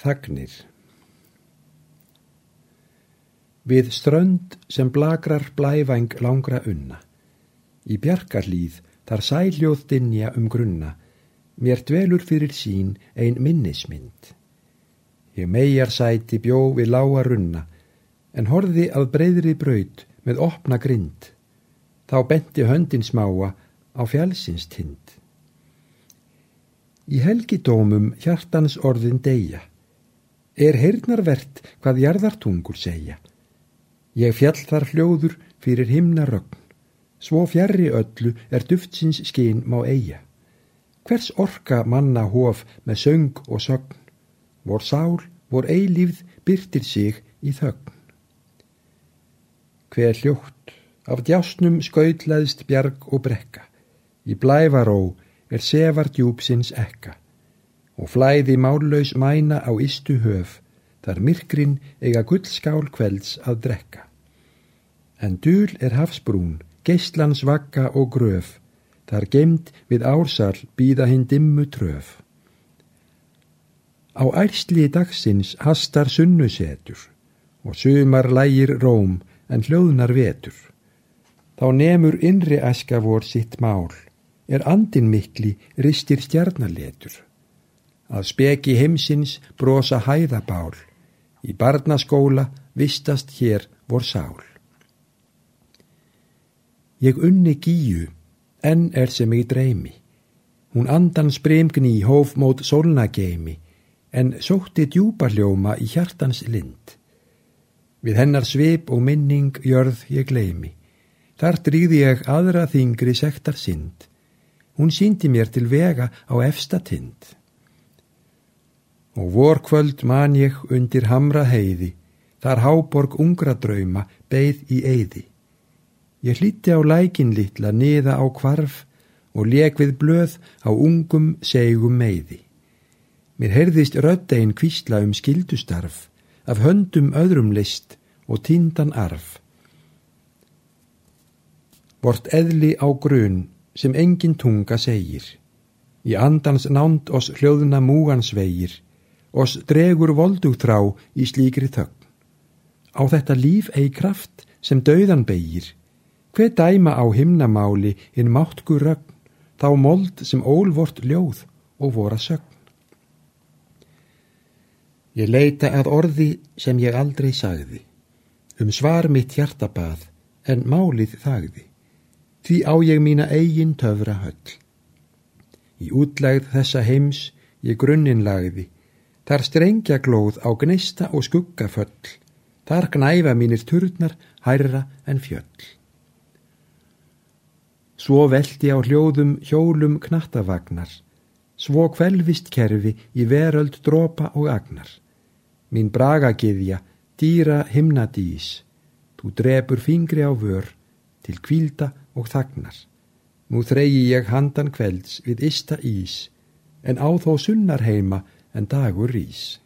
Þagnir. Við strönd sem blagrar blævæng langra unna, í bjarkarlíð þar sæljóð dinja um grunna, mér dvelur fyrir sín ein minnismynd. Ég megar sæti bjó við lága runna, en horði að breyðri braut með opna grind, þá benti höndin smáa á fjálsins tind. Í helgidómum hjartans orðin deyja, er heyrnarvert hvað jarðartungur segja. Ég fjall þar hljóður fyrir himna rögn, svo fjarrri öllu er duftsins skín má eiga. Hvers orka manna hof með söng og sögn, vor sál, vor eilífð byrtir sig í þögn. Hver hljótt, af djásnum skautlaðist bjarg og brekka, í blævaró er sefar djúpsins ekka og flæði mállaus mæna á istu höf, þar myrkrin eiga gullskál kvelds að drekka. En dúl er hafsbrún, geistlans vakka og gröf, þar gemd við ársal býða hinn dimmu tröf. Á ærsli dagsins hastar sunnusetur og sumar lægir róm en hljóðnar vetur. Þá nemur innri aska vor sitt mál, er andin mikli ristir stjarnaletur að speki heimsins brosa hæðabál, í barnaskóla vistast hér vor sál. Ég unni gíu, enn er sem ég dreymi, hún andans bremgni hóf mót solnageimi, en sótti djúparljóma í hjartans lind. Við hennar svip og minning jörð ég gleimi, þar drýði ég aðra þingri sektar synd, hún síndi mér til vega á efsta tind og vorkvöld man ég undir hamra heiði, þar háborg ungra drauma beigð í eyði. Ég hlíti á lækin litla niða á kvarf og leik við blöð á ungum segum meiði. Mér heyrðist röddein kvísla um skildustarf, af höndum öðrum list og tindan arf. Vort eðli á grun sem engin tunga segir, í andans nánd oss hljóðuna múgans vegir, Oss dregur voldugtrá í slíkri þögn. Á þetta líf eigi kraft sem dauðan beigir, hver dæma á himnamáli hinn máttgur rögn, þá mold sem ólvort ljóð og voru að sögn. Ég leita að orði sem ég aldrei sagði, um svar mitt hjartabað en málið þagði, því á ég mína eigin töfra höll. Í útlægð þessa heims ég grunninn lagði, Þar strengja glóð á gnista og skuggaföll, þar gnæfa mínir turnar hærra en fjöll. Svo veldi á hljóðum hjólum knattavagnar, svo kvelvist kerfi í veröld dropa og agnar. Mín bragagiðja, dýra himnadís, þú drefur fingri á vör til kvílda og þagnar. Nú þregi ég handan kvelds við ista ís, en á þó sunnar heima en dagur rís.